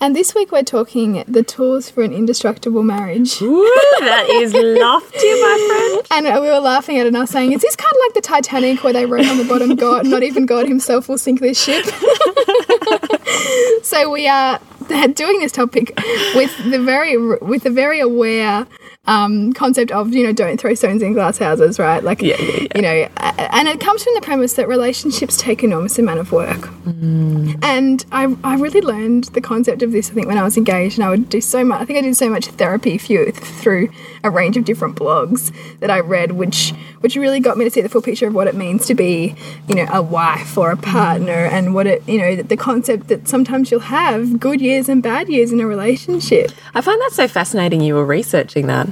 And this week we're talking the tools for an indestructible marriage. Ooh, that is lofty, my friend. And we were laughing at it and I was saying, is this kind of like the Titanic where they wrote on the bottom, God, not even God himself will sink this ship? so we are doing this topic with the very with the very aware um, concept of you know don't throw stones in glass houses, right? Like yeah, yeah, yeah. you know, and it comes from the premise that relationships take enormous amount of work. Mm. And I, I really learned the concept of this I think when I was engaged, and I would do so much. I think I did so much therapy through a range of different blogs that I read, which which really got me to see the full picture of what it means to be you know a wife or a partner, and what it you know the concept that sometimes you'll have good years and bad years in a relationship. I find that so fascinating. You were researching that.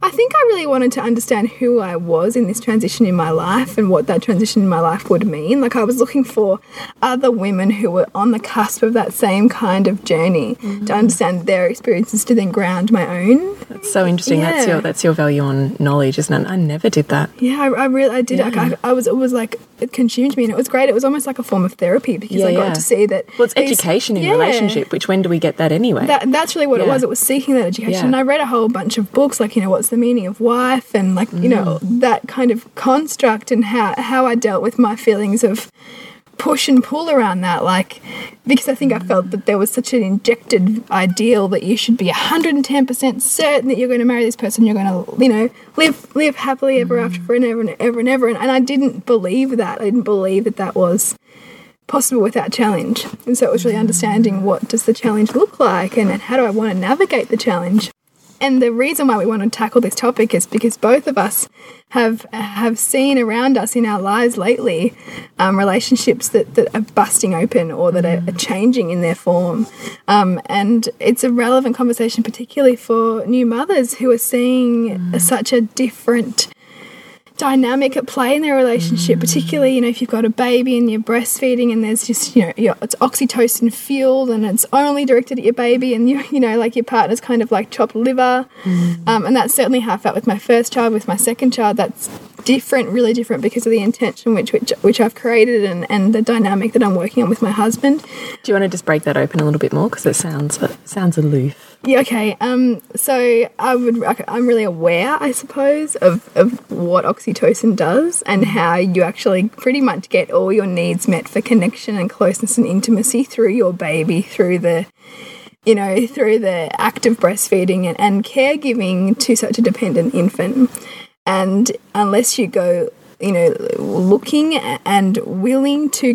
I think I really wanted to understand who I was in this transition in my life and what that transition in my life would mean. Like, I was looking for other women who were on the cusp of that same kind of journey mm to understand their experiences to then ground my own. That's so interesting. Yeah. That's your that's your value on knowledge, isn't it? I never did that. Yeah, I, I really I did. Yeah. Like, I, I, was it was like it consumed me, and it was great. It was almost like a form of therapy because yeah, I got to see that. Well, it's these, education in relationship. Which when do we get that anyway? That, that's really what it was. It was seeking that education, and I read a whole bunch of books like you know what's the meaning of wife and like you know mm. that kind of construct and how how I dealt with my feelings of push and pull around that like because I think I felt that there was such an injected ideal that you should be 110% certain that you're going to marry this person you're going to you know live live happily ever mm. after forever and ever and ever. And, and I didn't believe that. I didn't believe that that was possible without challenge. And so it was really understanding what does the challenge look like and how do I want to navigate the challenge and the reason why we want to tackle this topic is because both of us have have seen around us in our lives lately um, relationships that, that are busting open or that are, are changing in their form. Um, and it's a relevant conversation, particularly for new mothers who are seeing mm. such a different dynamic at play in their relationship, mm. particularly, you know, if you've got a baby and you're breastfeeding and there's just, you know, it's oxytocin fueled and it's only directed at your baby and, you, you know, like your partner's kind of like chopped liver. Mm. Um, and that's certainly how I felt with my first child. With my second child, that's different, really different because of the intention which which, which I've created and, and the dynamic that I'm working on with my husband. Do you want to just break that open a little bit more because it sounds it sounds aloof. Yeah, okay. Um, so I would, I'm really aware, I suppose, of, of what oxytocin does and how you actually pretty much get all your needs met for connection and closeness and intimacy through your baby, through the, you know, through the act of breastfeeding and, and caregiving to such a dependent infant. And unless you go you know, looking and willing to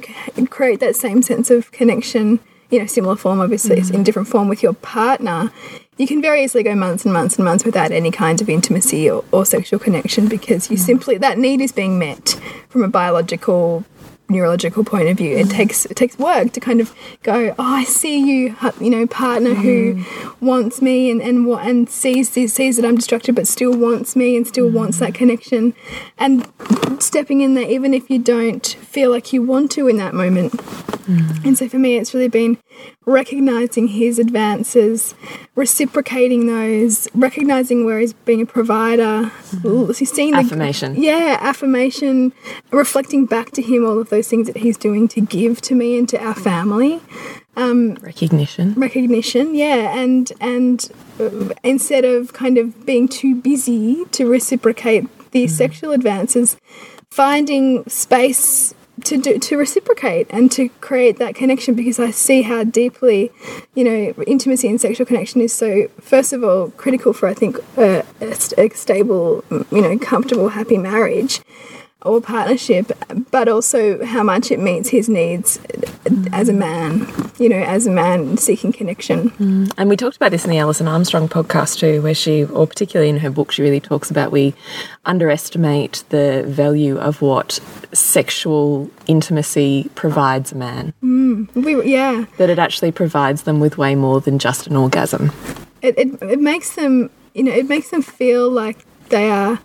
create that same sense of connection you know, similar form, obviously, mm. in different form with your partner, you can very easily go months and months and months without any kind of intimacy or, or sexual connection because you simply that need is being met from a biological neurological point of view. It mm. takes it takes work to kind of go, oh, I see you, you know, partner who mm. wants me and and what and sees sees that I'm distracted, but still wants me and still mm. wants that connection, and stepping in there even if you don't feel like you want to in that moment. And so for me, it's really been recognizing his advances, reciprocating those, recognizing where he's being a provider, mm-hmm. seeing the- Affirmation. yeah, affirmation, reflecting back to him all of those things that he's doing to give to me and to our family. Um, recognition. Recognition, yeah, and and uh, instead of kind of being too busy to reciprocate these mm-hmm. sexual advances, finding space to do to reciprocate and to create that connection because I see how deeply, you know, intimacy and sexual connection is so first of all critical for I think a, a, stable, you know, comfortable, happy marriage or partnership, but also how much it meets his needs as a man, you know, as a man seeking connection. Mm. And we talked about this in the Alison Armstrong podcast too, where she, or particularly in her book, she really talks about we underestimate the value of what sexual intimacy provides a man. Mm. We, yeah, That it actually provides them with way more than just an orgasm. it, it, it makes them, you know, it makes them feel like they are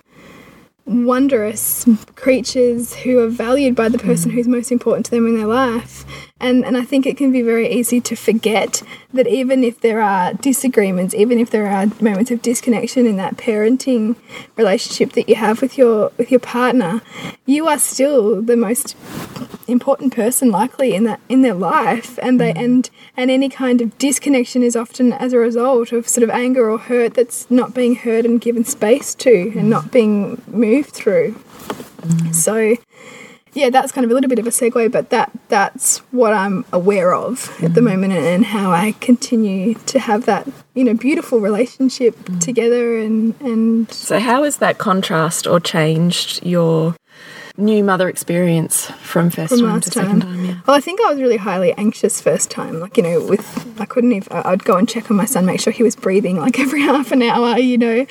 wondrous creatures who are valued by the person hmm. who's most important to them in their life. And, and I think it can be very easy to forget that even if there are disagreements, even if there are moments of disconnection in that parenting relationship that you have with your with your partner, you are still the most important person likely in that in their life. And they mm. and and any kind of disconnection is often as a result of sort of anger or hurt that's not being heard and given space to and mm. not being moved through. Mm. So yeah that's kind of a little bit of a segue but that that's what i'm aware of at the mm-hmm. moment and, how i continue to have that you know beautiful relationship mm. together and and So, how has that contrast or changed your new mother experience from first from time to second time. time? Yeah. Well, I think I was really highly anxious first time. Like, you know, with I couldn't even. I'd go and check on my son, make sure he was breathing like every half an hour. You know,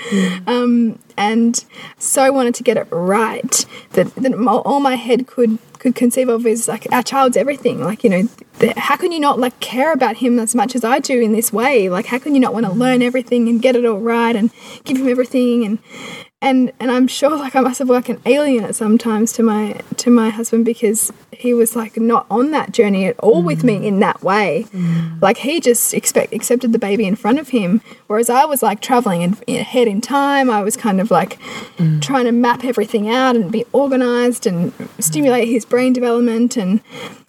um, and so I wanted to get it right that that all my head could could conceive of is like our child's everything. Like, you know, how can you not like care about him as much as I do in this way? Like, how can you not want to learn everything and get it all right and give him everything and and and I'm sure like I must have like an alien at sometimes to my to my husband because he was like not on that journey at all with me in that way. Mm. Like he just expect accepted the baby in front of him, whereas I was like traveling in, ahead in time. I was kind of like mm. trying to map everything out and be organized and stimulate his brain development and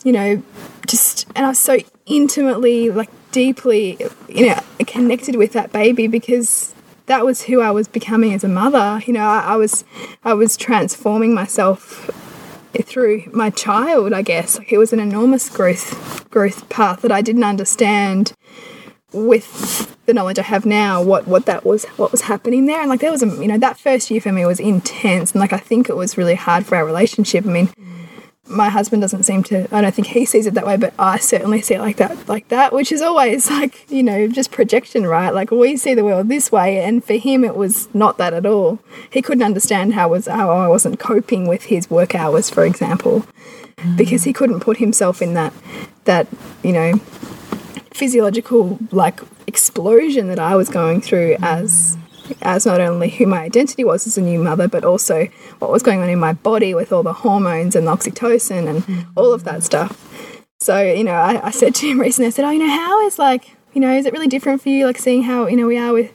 you know just and I was so intimately like deeply you know connected with that baby because that was who I was becoming as a mother. You know, I, I was I was transforming myself through my child. I guess like it was an enormous growth growth path that I didn't understand with the knowledge I have now. What what that was what was happening there, and like there was a you know that first year for me was intense, and like I think it was really hard for our relationship. I mean. My husband doesn't seem to. I don't think he sees it that way, but I certainly see it like that, like that, which is always like you know just projection, right? Like we see the world this way, and for him it was not that at all. He couldn't understand how was how I wasn't coping with his work hours, for example, because he couldn't put himself in that that you know physiological like explosion that I was going through as as not only who my identity was as a new mother, but also what was going on in my body with all the hormones and the oxytocin and all of that stuff. So, you know, I, I said to him recently, I said, Oh, you know, how is like, you know, is it really different for you, like seeing how, you know, we are with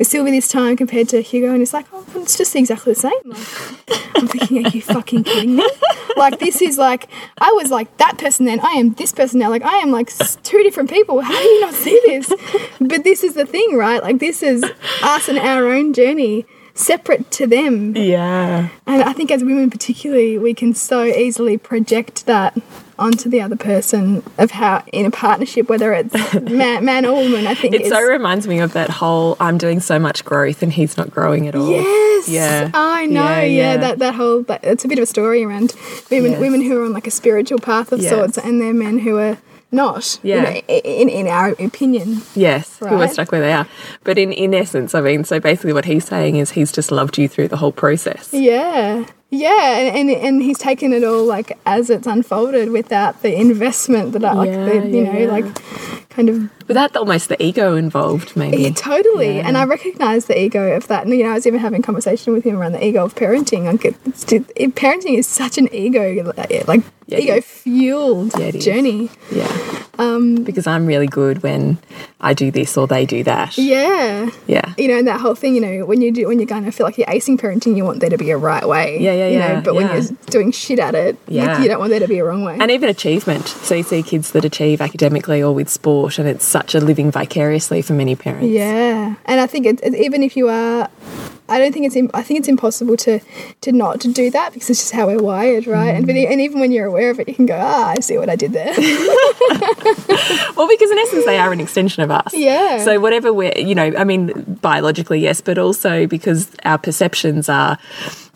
with Sylvie this time compared to Hugo? And it's like, Oh, it's just exactly the same. Like, I'm thinking, Are you fucking kidding me? Like this is like I was like that person then, I am this person now. Like I am like two different people. How do you not see this? But this is the thing, right? Like this is us and our own journey separate to them. Yeah. And I think as women particularly, we can so easily project that onto the other person of how in a partnership, whether it's man, man or woman, I think It so reminds me of that whole I'm doing so much growth and he's not growing at all. Yes. Yeah. I know. Yeah, Yeah. yeah. That that whole that, it's a bit of a story around women Yes. women who are on like a spiritual path of Yes. sorts, and then men who are not. you Yeah. know, in, in our opinion. Yes, who are stuck where they are. But in, in essence, I mean, so basically what he's saying is he's just loved you through the whole process. Yeah. Yeah, and, and and he's taken it all like as it's unfolded without the investment that I like Yeah, the you yeah, know, yeah. like kind of Without almost the ego involved, maybe. Yeah, totally. And I recognize the ego of that. And, you know, I was even having a conversation with him around the ego of parenting. Like, it, it's it, parenting is such an ego, like, ego fueled Yeah, it is. journey. Yeah. Um, because I'm really good when I do this or they do that. Yeah. Yeah. You know, and that whole thing, you know, when you do, when you're going to feel like you're acing parenting, you want there to be a right way. Yeah, yeah, you yeah, Know, but yeah. when you're doing shit at it, you- Yeah. you, don't want there to be a wrong way. And even achievement. So you see kids that achieve academically or with sport, and it's such a living vicariously for many parents. Yeah, and I think it, it- even if you are, I don't think it's. I think it's impossible to to not to do that because it's just how we're wired, right? And but e- and even when you're aware of it, you can go, ah, I see what I did there. Well, because in essence, they are an extension of us. Yeah. So whatever we're, you know, I mean, biologically, yes, but also because our perceptions are.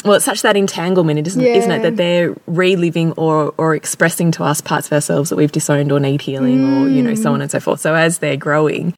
Well, it's such that entanglement, isn't, isn't it? That they're reliving or, or expressing to us parts of ourselves that we've disowned or need healing, or you know, so mm. on and so forth. So as they're growing,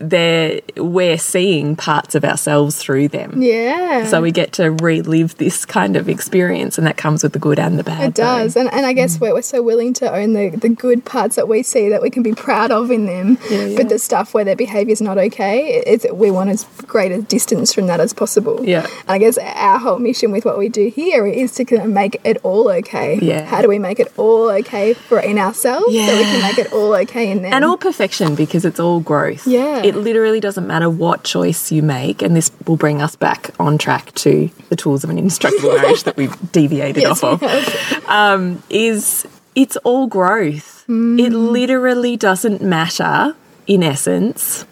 they're we're seeing parts of ourselves through them. yeah, So we get to relive this kind of experience, and that comes with the good and the bad. it does, and and I guess Mm. we're, we're so willing to own the the good parts that we see that we can be proud of in them, yeah. but the stuff where their behaviour is not okay, it's we want as great a distance from that as possible. Yeah. and I guess our whole mission with what we do here is to kind of make it all okay. Yeah. how do we make it all okay for in ourselves so we can make it all okay in them? and all perfection because it's all growth. Yeah. It literally doesn't matter what choice you make, and this will bring us back on track to the tools of an indestructible marriage that we've deviated Yes, off of. Um, is it's all growth. It literally doesn't matter, in essence.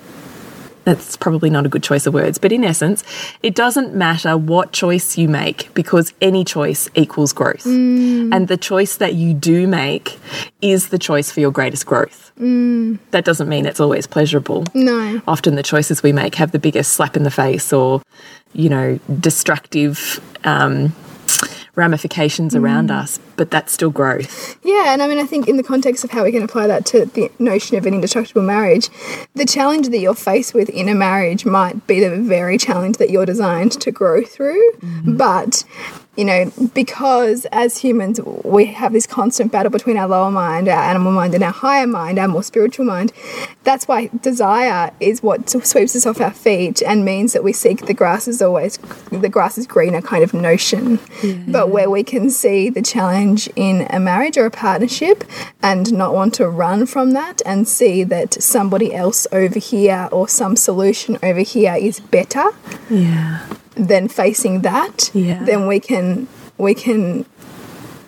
That's probably not a good choice of words, but in essence, it doesn't matter what choice you make because any choice equals growth. Mm. And the choice that you do make is the choice for your greatest growth. Mm. That doesn't mean it's always pleasurable. No. Often the choices we make have the biggest slap in the face or, you know, destructive um, ramifications around mm. us, but that's still growth. Yeah, and I mean, I think in the context of how we can apply that to the notion of an indestructible marriage, the challenge that you're faced with in a marriage might be the very challenge that you're designed to grow through. Mm-hmm. But, you know, because as humans, we have this constant battle between our lower mind, our animal mind, and our higher mind, our more spiritual mind, that's why desire is what sweeps us off our feet and means that we seek the grass is always, the grass is greener kind of notion. But where we can see the challenge in a marriage or a partnership and not want to run from that and see that somebody else over here or some solution over here is better Yeah. than facing that, Yeah. then we can we can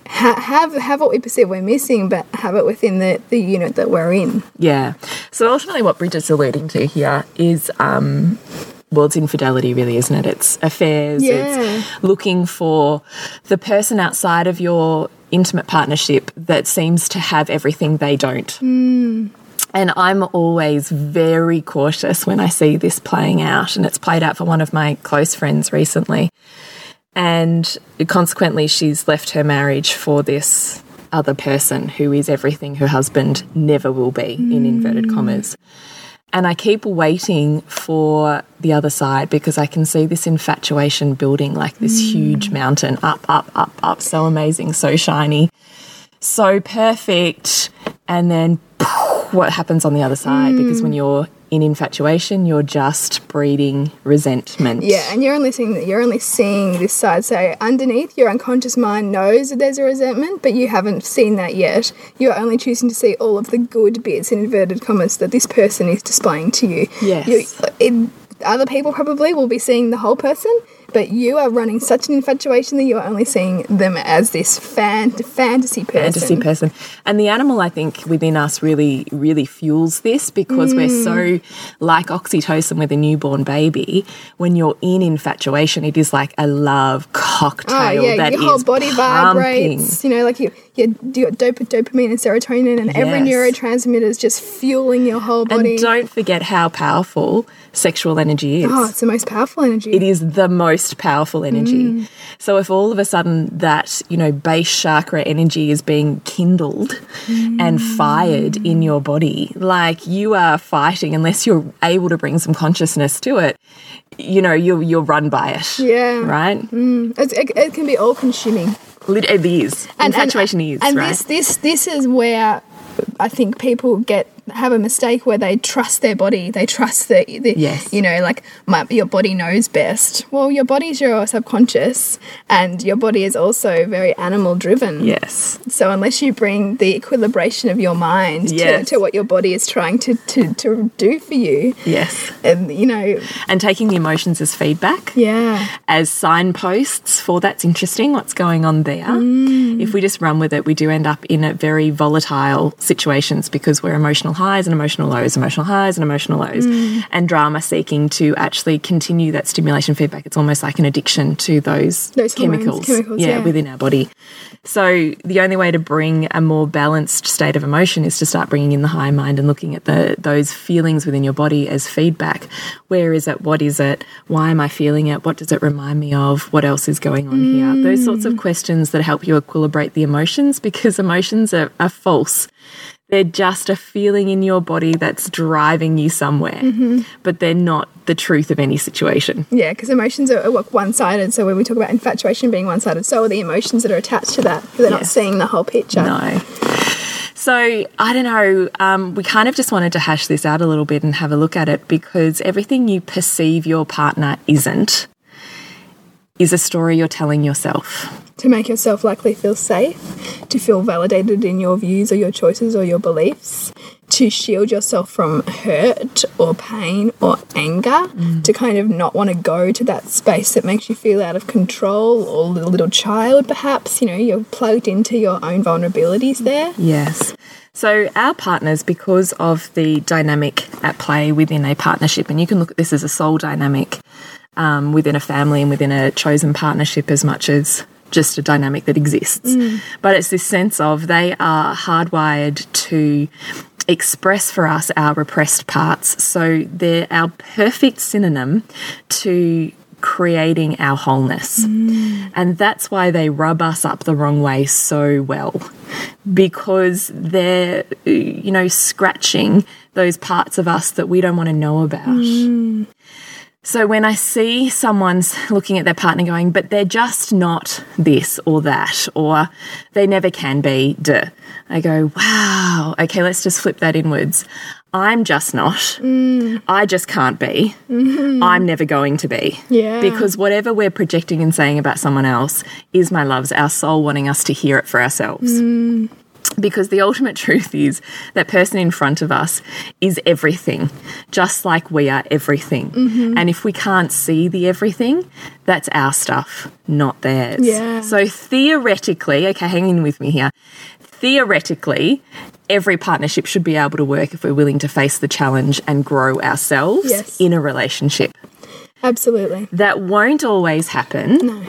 ha have have what we perceive we're missing, but have it within the the unit that we're in. Yeah. So ultimately, what Bridget's alluding to here is. Um, well, it's infidelity, really, isn't it? It's affairs. Yeah. It's looking for the person outside of your intimate partnership that seems to have everything they don't. Hmm. And I'm always very cautious when I see this playing out. And it's played out for one of my close friends recently. And consequently, she's left her marriage for this other person who is everything her husband never will be, in inverted hmm. commas. And I keep waiting for the other side because I can see this infatuation building like this mm. huge mountain up, up, up, up. So amazing, so shiny, so perfect. And then what happens on the other side? Because when mm. you're in infatuation, you're just breeding resentment. Yeah, and you're only seeing that you're only seeing this side. So underneath, your unconscious mind knows that there's a resentment, but you haven't seen that yet. You're only choosing to see all of the good bits in inverted commas that this person is displaying to you. Yes. You, it, other people probably will be seeing the whole person, but you are running such an infatuation that you're only seeing them as this fan fantasy person. fantasy person. And the animal, I think, within us really, really fuels this because we're so mm. like oxytocin with a newborn baby. When you're in infatuation, it is like a love cocktail Oh yeah, that your whole body pumping. vibrates. You know, like you, you, you got dop dopamine and serotonin, and every neurotransmitter is just fueling your whole body. And don't forget how powerful sexual energy is. oh, it's the most powerful energy. It is the most powerful energy. Mm. So if all of a sudden that, you know, base chakra energy is being kindled and mm. fired in your body, like you are fighting unless you're able to bring some consciousness to it, you know, you're you're run by it. Yeah. Right? Mm. It's, it, it can be all consuming. It is. Infatuation is, and right? this this this is where I think people get have a mistake where they trust their body. They trust the, the Yes. you know, like my, your body knows best. Well, your body's your subconscious, and your body is also very animal driven. yes. So unless you bring the equilibration of your mind Yes. to, to what your body is trying to, to, to do for you, Yes. and you know, And taking the emotions as feedback. yeah, as signposts for that's interesting, what's going on there. Mm. If we just run with it, we do end up in a very volatile situations because we're emotional highs and emotional lows, emotional highs and emotional lows, Mm. and drama seeking to actually continue that stimulation feedback. It's almost like an addiction to those, Those hormones, chemicals, chemicals, yeah. within our body. So the only way to bring a more balanced state of emotion is to start bringing in the high mind and looking at the those feelings within your body as feedback. Where is it? What is it? Why am I feeling it? What does it remind me of? What else is going on here? Those sorts of questions that help you equilibrate the emotions because emotions are, are false. They're just a feeling in your body that's driving you somewhere, but they're not the truth of any situation. yeah, because emotions are, are one sided. So when we talk about infatuation being one sided, so are the emotions that are attached to that. They're not seeing the whole picture. No. So I don't know. Um, we kind of just wanted to hash this out a little bit and have a look at it because everything you perceive your partner isn't is a story you're telling yourself. to make yourself likely feel safe, to feel validated in your views or your choices or your beliefs, to shield yourself from hurt or pain or anger, mm. to kind of not want to go to that space that makes you feel out of control or a little child, perhaps. You know, you're plugged into your own vulnerabilities there. Yes. So, our partners, because of the dynamic at play within a partnership, and you can look at this as a soul dynamic um, within a family and within a chosen partnership as much as just a dynamic that exists. Mm. But it's this sense of they are hardwired to express for us our repressed parts. So, they're our perfect synonym to creating our wholeness. Mm. And that's why they rub us up the wrong way so well. Because they're, you know, scratching those parts of us that we don't want to know about. Mm. So when I see someone's looking at their partner going, but they're just not this or that, or they never can be, duh, I go, wow, okay, let's just flip that inwards. I'm just not. Mm. I just can't be. Mm-hmm. I'm never going to be. Yeah. Because whatever we're projecting and saying about someone else is, my loves, our soul wanting us to hear it for ourselves. Mm. Because the ultimate truth is that person in front of us is everything, just like we are everything. Mm-hmm. And if we can't see the everything, that's our stuff, not theirs. Yeah. So theoretically, okay, hang in with me here. Theoretically, every partnership should be able to work if we're willing to face the challenge and grow ourselves Yes. in a relationship. Absolutely. That won't always happen No.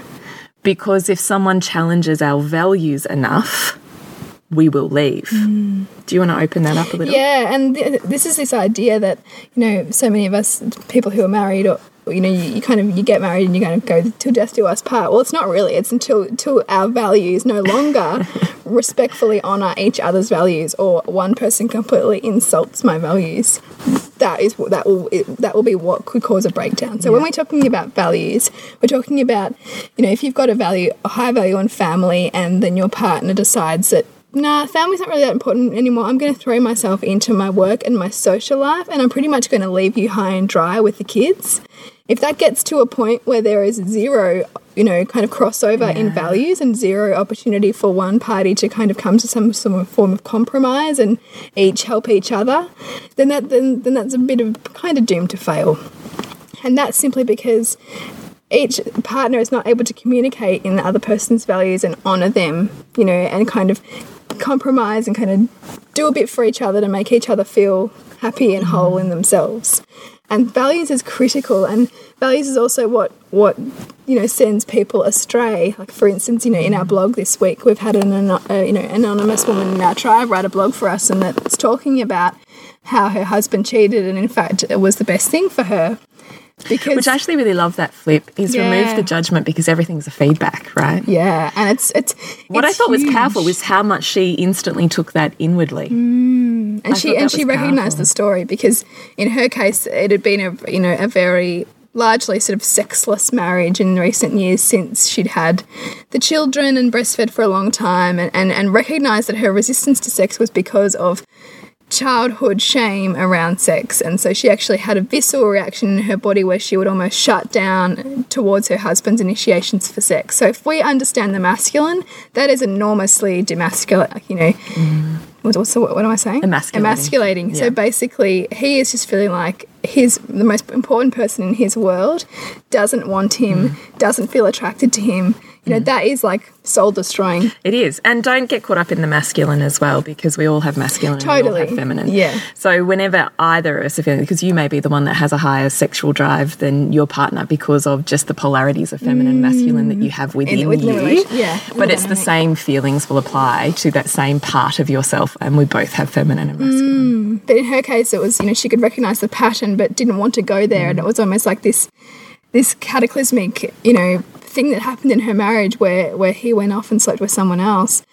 because if someone challenges our values enough, we will leave. Mm. Do you want to open that up a little? Yeah, and th this is this idea that you know so many of us people who are married or you know you, you kind of you get married and you're going to go till death do us part. Well, it's not really. It's until until our values no longer respectfully honor each other's values or one person completely insults my values. That is that will it, that will be what could cause a breakdown. So when we're talking about values, we're talking about you know if you've got a value a high value on family and then your partner decides that nah, family's not really that important anymore. I'm going to throw myself into my work and my social life, and I'm pretty much going to leave you high and dry with the kids. If that gets to a point where there is zero, you know, kind of crossover in values and zero opportunity for one party to kind of come to some some form of compromise and each help each other, then that then, then that's a bit of kind of doomed to fail. And that's simply because each partner is not able to communicate in the other person's values and honor them, you know, and kind of compromise and kind of do a bit for each other to make each other feel happy and whole in themselves. and values is critical and values is also what what you know sends people astray like for instance you know in our blog this week we've had an uh, you know anonymous woman in our tribe write a blog for us and that's talking about how her husband cheated and in fact it was the best thing for her because which I actually really love that flip is yeah. remove the judgment because everything's a feedback, right? Yeah, and it's it's what it's I thought huge. was powerful was how much she instantly took that inwardly, mm. and I she and she recognised the story because in her case it had been a you know a very largely sort of sexless marriage in recent years since she'd had the children and breastfed for a long time and, and, and recognized that her resistance to sex was because of childhood shame around sex. And so she actually had a visceral reaction in her body where she would almost shut down towards her husband's initiations for sex. So if we understand the masculine, that is enormously demasculating, you know. Mm. What's the, what am I saying? Emasculating. Emasculating. Yeah. So basically, he is just feeling like he's the most important person in his world, doesn't want him, mm. doesn't feel attracted to him, you know, mm. that is like soul destroying. It is. And don't get caught up in the masculine as well because we all have masculine totally. and we all have feminine. Yeah. So whenever either of us are feeling, because you may be the one that has a higher sexual drive than your partner because of just the polarities of feminine and masculine that you mm. have within with you. Yeah. But it's the same feelings will apply to that same part of yourself and we both have feminine and masculine. Mm. But in her case it was, you know, she could recognize the pattern but didn't want to go there mm. and it was almost like this this cataclysmic, you know, thing that happened in her marriage where where he went off and slept with someone else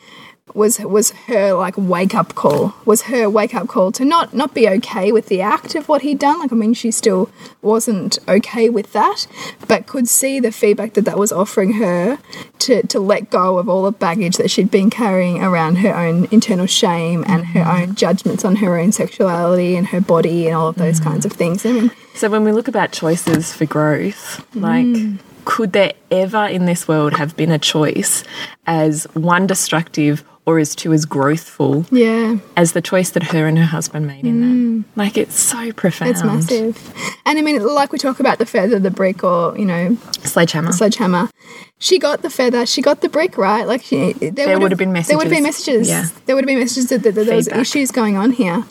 was was her like wake up call was her wake up call to not not be okay with the act of what he'd done like i mean she still wasn't okay with that but could see the feedback that that was offering her to to let go of all the baggage that she'd been carrying around her own internal shame and her mm. own judgments on her own sexuality and her body and all of those mm. kinds of things i mean so when we look about choices for growth like mm could there ever in this world have been a choice as one destructive or as two as growthful yeah. as the choice that her and her husband made in mm. that like it's so profound. It's massive. And i mean like we talk about the feather the brick or you know sledgehammer. sledgehammer. She got the feather she got the brick right? Like she, there, there would have been messages there would have been messages. yeah. there would have been messages that, that, that there was issues going on here.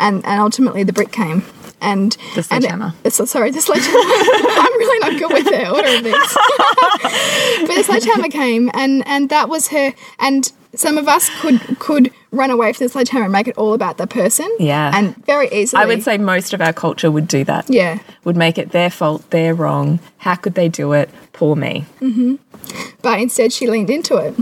And and ultimately the brick came and the sledgehammer. And it, sorry, the sledgehammer. I'm really not good with the order of things. but the sledgehammer came, and and that was her. And some of us could could run away from the sledgehammer and make it all about the person. Yeah, and very easily. I would say most of our culture would do that. Yeah, would make it their fault. They're wrong. How could they do it? Poor me. Mm -hmm. But instead, she leaned into it.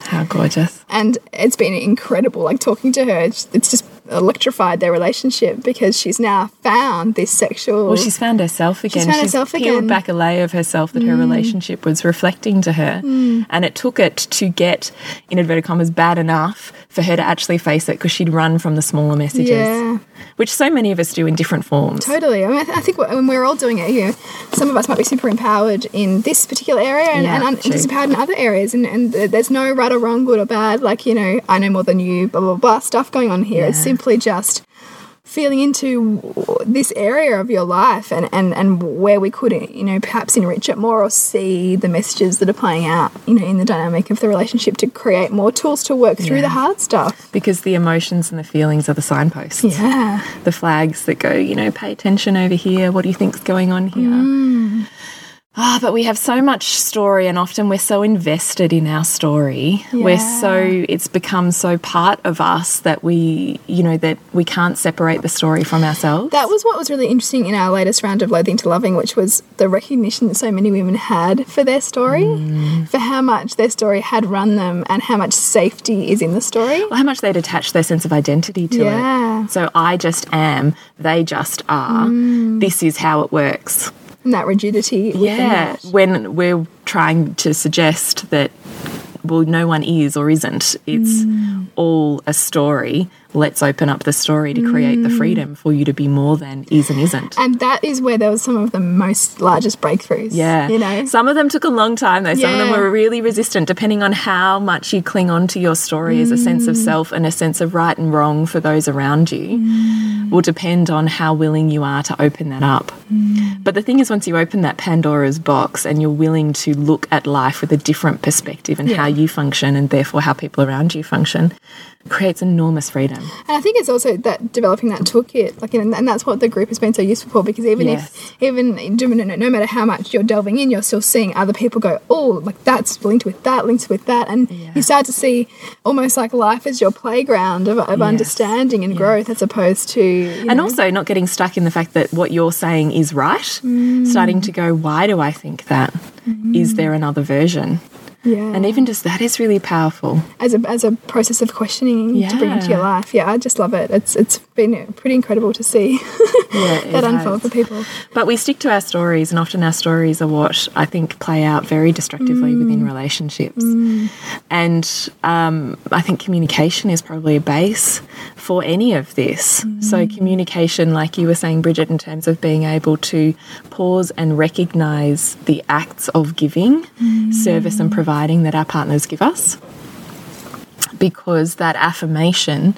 How gorgeous! And it's been incredible. Like talking to her, it's just electrified their relationship because she's now found this sexual. Well, she's found herself again. She's found she's herself peeled again. back a layer of herself that mm. her relationship was reflecting to her, mm. and it took it to get in inverted commas bad enough for her to actually face it because she'd run from the smaller messages, yeah. which so many of us do in different forms. Totally. I, mean, I, th I think when we're all doing it, you know, some of us might be super empowered in this particular area and, yeah, and disempowered in other areas, and, and there's no right or wrong, good or bad. Like you know, I know more than you, blah blah blah stuff going on here. Yeah. It's simply just feeling into this area of your life and, and, and where we could, you know, perhaps enrich it more or see the messages that are playing out, you know, in the dynamic of the relationship to create more tools to work through yeah. the hard stuff. Because the emotions and the feelings are the signposts. Yeah. The flags that go, you know, pay attention over here. What do you think's going on here? Mm. Ah, oh, but we have so much story, and often we're so invested in our story. Yeah. We're so, it's become so part of us that we, you know, that we can't separate the story from ourselves. That was what was really interesting in our latest round of Loathing to Loving, which was the recognition that so many women had for their story, mm. for how much their story had run them, and how much safety is in the story. Well, how much they'd attached their sense of identity to yeah. it. So I just am, they just are. Mm. This is how it works that rigidity. Yeah, when we're trying to suggest that, well, no one is or isn't, it's mm. all a story let's open up the story to create mm. the freedom for you to be more than is and isn't. And that is where there was some of the most largest breakthroughs. Yeah. You know? Some of them took a long time though. Some yeah. of them were really resistant, depending on how much you cling on to your story mm. as a sense of mm. self and a sense of right and wrong for those around you. Mm. Will depend on how willing you are to open that up. Mm. But the thing is, once you open that Pandora's box and you're willing to look at life with a different perspective and yeah. how you function and therefore how people around you function, creates enormous freedom. And I think it's also that developing that toolkit, like, and that's what the group has been so useful for. Because even Yes. if, even no, no matter how much you're delving in, you're still seeing other people go, oh, like that's linked with that, linked with that, and Yeah. you start to see almost like life as your playground of, of Yes. understanding and growth, as opposed to, And know, also not getting stuck in the fact that what you're saying is right. Starting mm. to go, why do I think that? Is mm. there another version? Yeah, And even just that is really powerful. as a as a process of questioning to bring into your life. Yeah, I just love it. It's it's been pretty incredible to see Yeah, that unfold for people. But we stick to our stories, and often our stories are what I think play out very destructively within relationships. And um, I think communication is probably a base for any of this. So, mm-hmm. communication, like you were saying, Bridget, in terms of being able to pause and recognize the acts of giving, mm-hmm. service, and providing that our partners give us, because that affirmation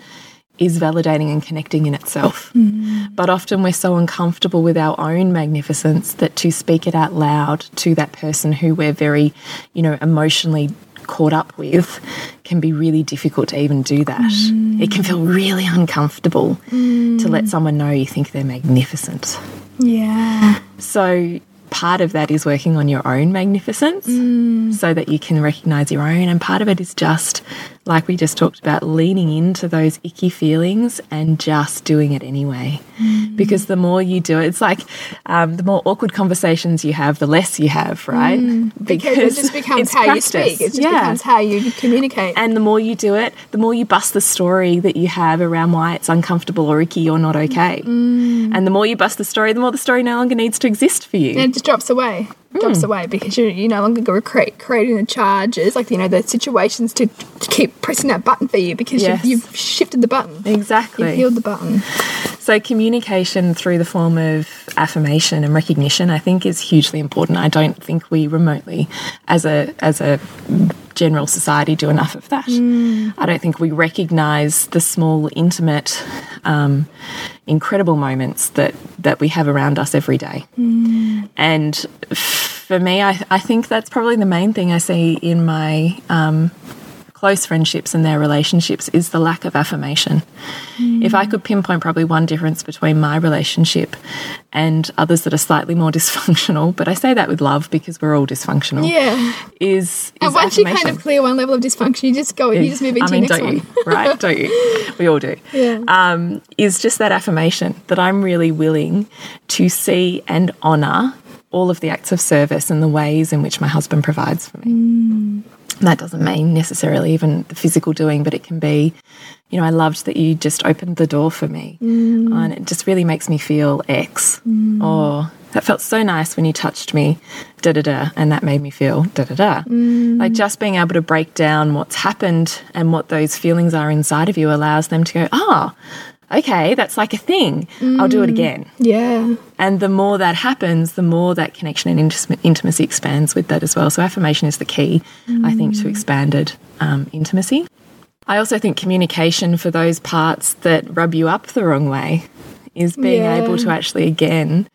is validating and connecting in itself. Mm-hmm. But often we're so uncomfortable with our own magnificence that to speak it out loud to that person who we're very, you know, emotionally caught up with can be really difficult to even do that. It can feel really uncomfortable to let someone know you think they're magnificent. Yeah. So part of that is working on your own magnificence mm. so that you can recognize your own. And part of it is just, like we just talked about, leaning into those icky feelings and just doing it anyway. Mm. Because the more you do it, it's like um, the more awkward conversations you have, the less you have, right? Mm. Because it just becomes how practice. you speak. It just Yeah. becomes how you communicate. And the more you do it, the more you bust the story that you have around why it's uncomfortable or icky or not okay. Mm. And the more you bust the story, the more the story no longer needs to exist for you. and it just drops away. Hmm. Drops away because you you no longer go create, creating the charges, like you know the situations to, to keep pressing that button for you because Yes. you've, you've shifted the button. Exactly. You've healed the button. So, communication through the form of affirmation and recognition, I think, is hugely important. I don't think we remotely, as a as a general society, do enough of that. I don't think we recognise the small, intimate, um, incredible moments that that we have around us every day. And for me, I, I think that's probably the main thing I see in my um, close friendships and their relationships is the lack of affirmation. If I could pinpoint probably one difference between my relationship and others that are slightly more dysfunctional, but I say that with love because we're all dysfunctional. Yeah. Is, is And once you kind of clear one level of dysfunction, you just go, you just move into I mean, next don't one. you? Right? Don't you? We all do. Yeah. Um, is just that affirmation that I'm really willing to see and honour all of the acts of service and the ways in which my husband provides for me. Mm. That doesn't mean necessarily even the physical doing, but it can be, you know, I loved that you just opened the door for me. Mm. And it just really makes me feel X. Or that felt so nice when you touched me, da da da, and that made me feel da da da. Mm. Like just being able to break down what's happened and what those feelings are inside of you allows them to go, ah, okay, that's like a thing. I'll do it Mm. again. Yeah. And the more that happens, the more that connection and intimacy expands with that as well. So, affirmation is the key, I think, to expanded um, intimacy. I also think communication for those parts that rub you up the wrong way is being Yeah. able to actually, again,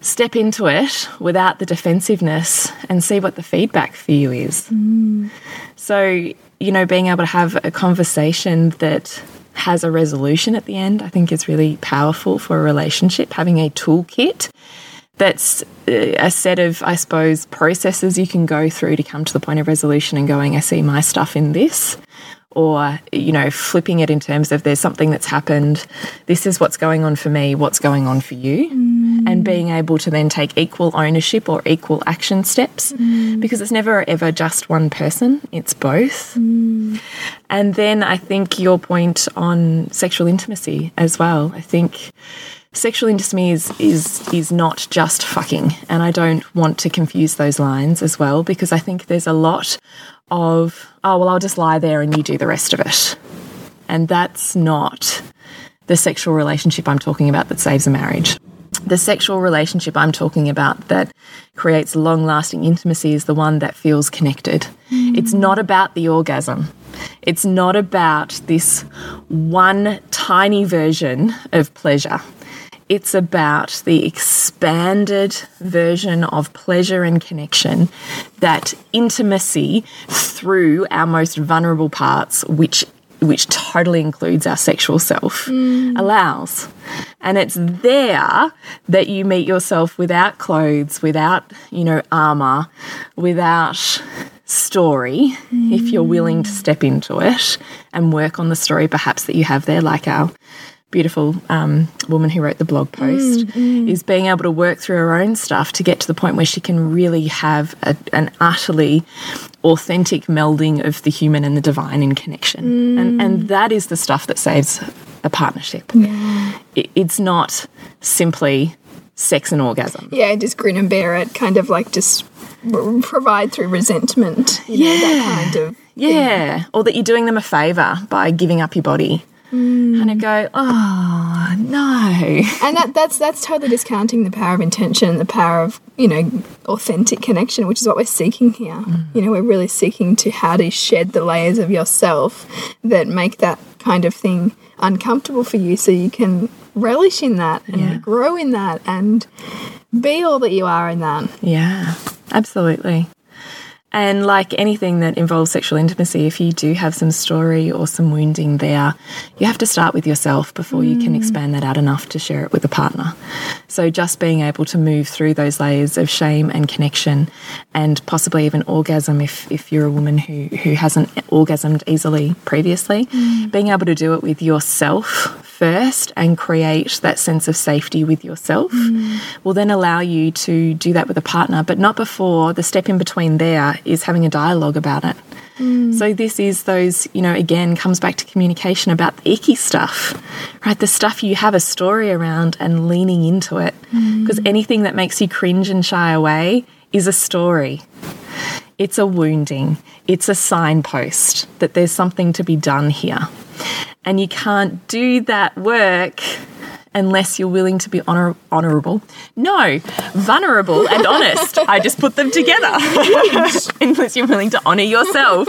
step into it without the defensiveness and see what the feedback for you is. So, you know, being able to have a conversation that has a resolution at the end, I think is really powerful for a relationship. Having a toolkit that's uh, a set of, I suppose, processes you can go through to come to the point of resolution and going, I see my stuff in this. Or, you know, flipping it in terms of there's something that's happened, this is what's going on for me, what's going on for you, mm. and being able to then take equal ownership or equal action steps mm. because it's never ever just one person, it's both. Mm. And then I think your point on sexual intimacy as well. I think sexual intimacy is is is not just fucking, and I don't want to confuse those lines as well because I think there's a lot of oh well I'll just lie there and you do the rest of it, and that's not the sexual relationship I'm talking about that saves a marriage. The sexual relationship I'm talking about that creates long lasting intimacy is the one that feels connected. Mm. It's not about the orgasm. It's not about this one tiny version of pleasure. It's about the expanded version of pleasure and connection that intimacy through our most vulnerable parts, which which totally includes our sexual self, mm. allows. And it's there that you meet yourself without clothes, without, you know, armor, without story, if you're willing to step into it and work on the story perhaps that you have there, like our beautiful um, woman who wrote the blog post, mm, mm. is being able to work through her own stuff to get to the point where she can really have a, an utterly authentic melding of the human and the divine in connection. And, mm. and that is the stuff that saves a partnership. It, it's not simply sex and orgasm. Yeah, just grin and bear it, kind of like just provide through resentment. You know, that kind of. Yeah, or that you're doing them a favor by giving up your body. Mm. Kind of go, oh no. And that, that's that's totally discounting the power of intention, the power of you know authentic connection, which is what we're seeking here. Mm. You know, we're really seeking to how to shed the layers of yourself that make that kind of thing uncomfortable for you, so you can relish in that and Yeah. grow in that and be all that you are in that. Yeah, absolutely. And like anything that involves sexual intimacy, if you do have some story or some wounding there, you have to start with yourself before you can mm. expand that out enough to share it with a partner. So just being able to move through those layers of shame and connection and possibly even orgasm if, if you're a woman who, who hasn't orgasmed easily previously, mm. being able to do it with yourself first and create that sense of safety with yourself mm. will then allow you to do that with a partner, but not before the step in between there is having a dialogue about it. Mm. So this is those, you know, again comes back to communication about the icky stuff, right? The stuff you have a story around and leaning into it. Mm. Because anything that makes you cringe and shy away is a story. It's a wounding. It's a signpost that there's something to be done here. And you can't do that work unless you're willing to be honor honorable. No, vulnerable and honest. I just put them together. unless you're willing to honor yourself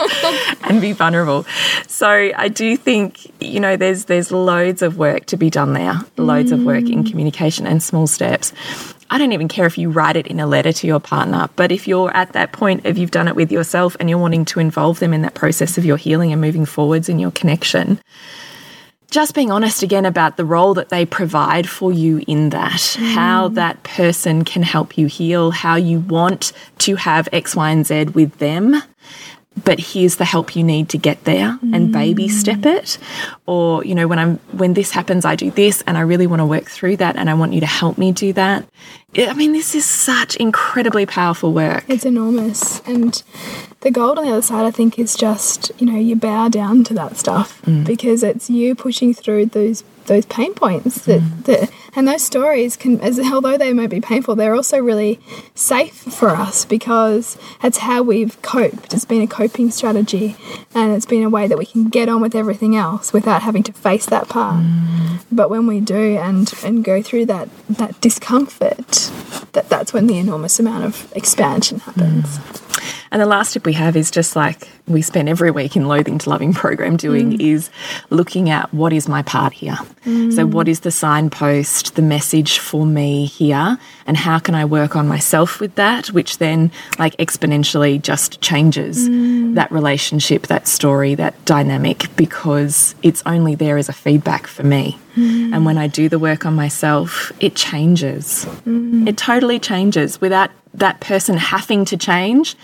and be vulnerable. So I do think, you know, there's there's loads of work to be done there. Loads of work in mm. communication and small steps. I don't even care if you write it in a letter to your partner, but if you're at that point of you've done it with yourself and you're wanting to involve them in that process of your healing and moving forwards in your connection, just being honest again about the role that they provide for you in that, how mm. that person can help you heal, how you want to have X, Y, and Z with them. But here's the help you need to get there and baby step it. Or, you know, when I'm when this happens, I do this and I really want to work through that and I want you to help me do that. I mean, this is such incredibly powerful work. It's enormous. And the gold on the other side, I think, is just, you know, you bow down to that stuff mm. because it's you pushing through those those pain points that, that and those stories can as although they might be painful they're also really safe for us because that's how we've coped. It's been a coping strategy and it's been a way that we can get on with everything else without having to face that part. Mm. But when we do and and go through that that discomfort that that's when the enormous amount of expansion happens mm. And the last tip we have is just like we spend every week in Loathing to Loving program doing mm. is looking at what is my part here. So, what mm. is the signpost, the message for me here, and how can I work on myself with that, which then like exponentially just changes mm. that relationship, that story, that dynamic, because it's only there as a feedback for me. And when I do the work on myself, it changes. It totally changes without that person having to change.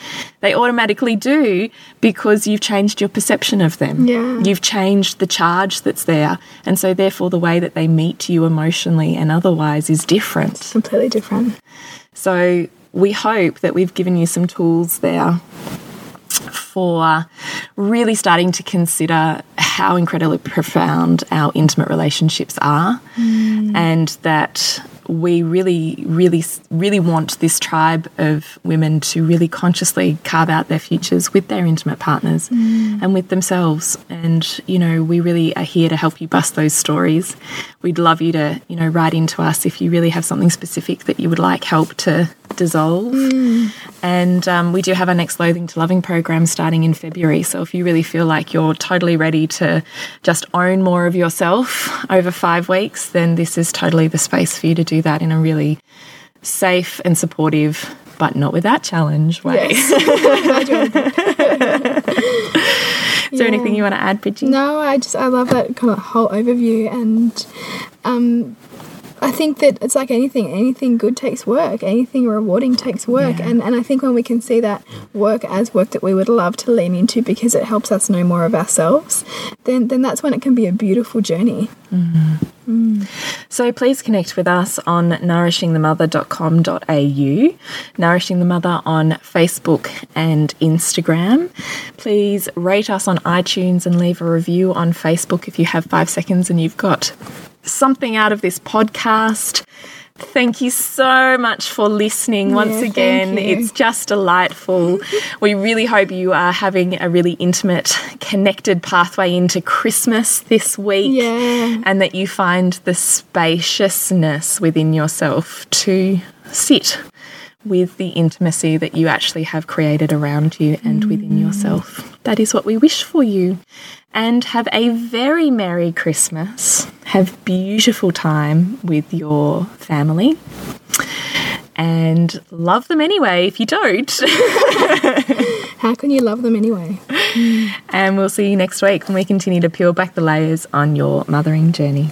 They automatically do because you've changed your perception of them. Yeah. You've changed the charge that's there. And so, therefore, the way that they meet you emotionally and otherwise is different. completely different So, we hope that we've given you some tools there for really starting to consider how incredibly profound our intimate relationships are mm. and that we really, really, really want this tribe of women to really consciously carve out their futures with their intimate partners mm. and with themselves. And, you know, we really are here to help you bust those stories. We'd love you to, you know, write into us if you really have something specific that you would like help to dissolve. And um, we do have our next Loathing to Loving program starting in February. So if you really feel like you're totally ready to just own more of yourself over five weeks, then this is totally the space for you to do that in a really safe and supportive, but not without challenge way. Is there anything you want to add, Pidgey? No, I just I love that kind of whole overview, and um, I think that it's like anything. Anything good takes work. Anything rewarding takes work. Yeah. And and I think when we can see that work as work that we would love to lean into because it helps us know more of ourselves, then then that's when it can be a beautiful journey. Mm-hmm. Mm. So please connect with us on nourishingthemother.com.au, Nourishing the Mother on Facebook and Instagram. Please rate us on iTunes and leave a review on Facebook if you have five seconds and you've got something out of this podcast. Thank you so much for listening once Yeah, again. It's just delightful. we really hope you are having a really intimate, connected pathway into Christmas this week Yeah. and that you find the spaciousness within yourself to sit with the intimacy that you actually have created around you and within yourself. That is what we wish for you. And have a very Merry Christmas. Have beautiful time with your family. And love them anyway if you don't. How can you love them anyway? and we'll see you next week when we continue to peel back the layers on your mothering journey.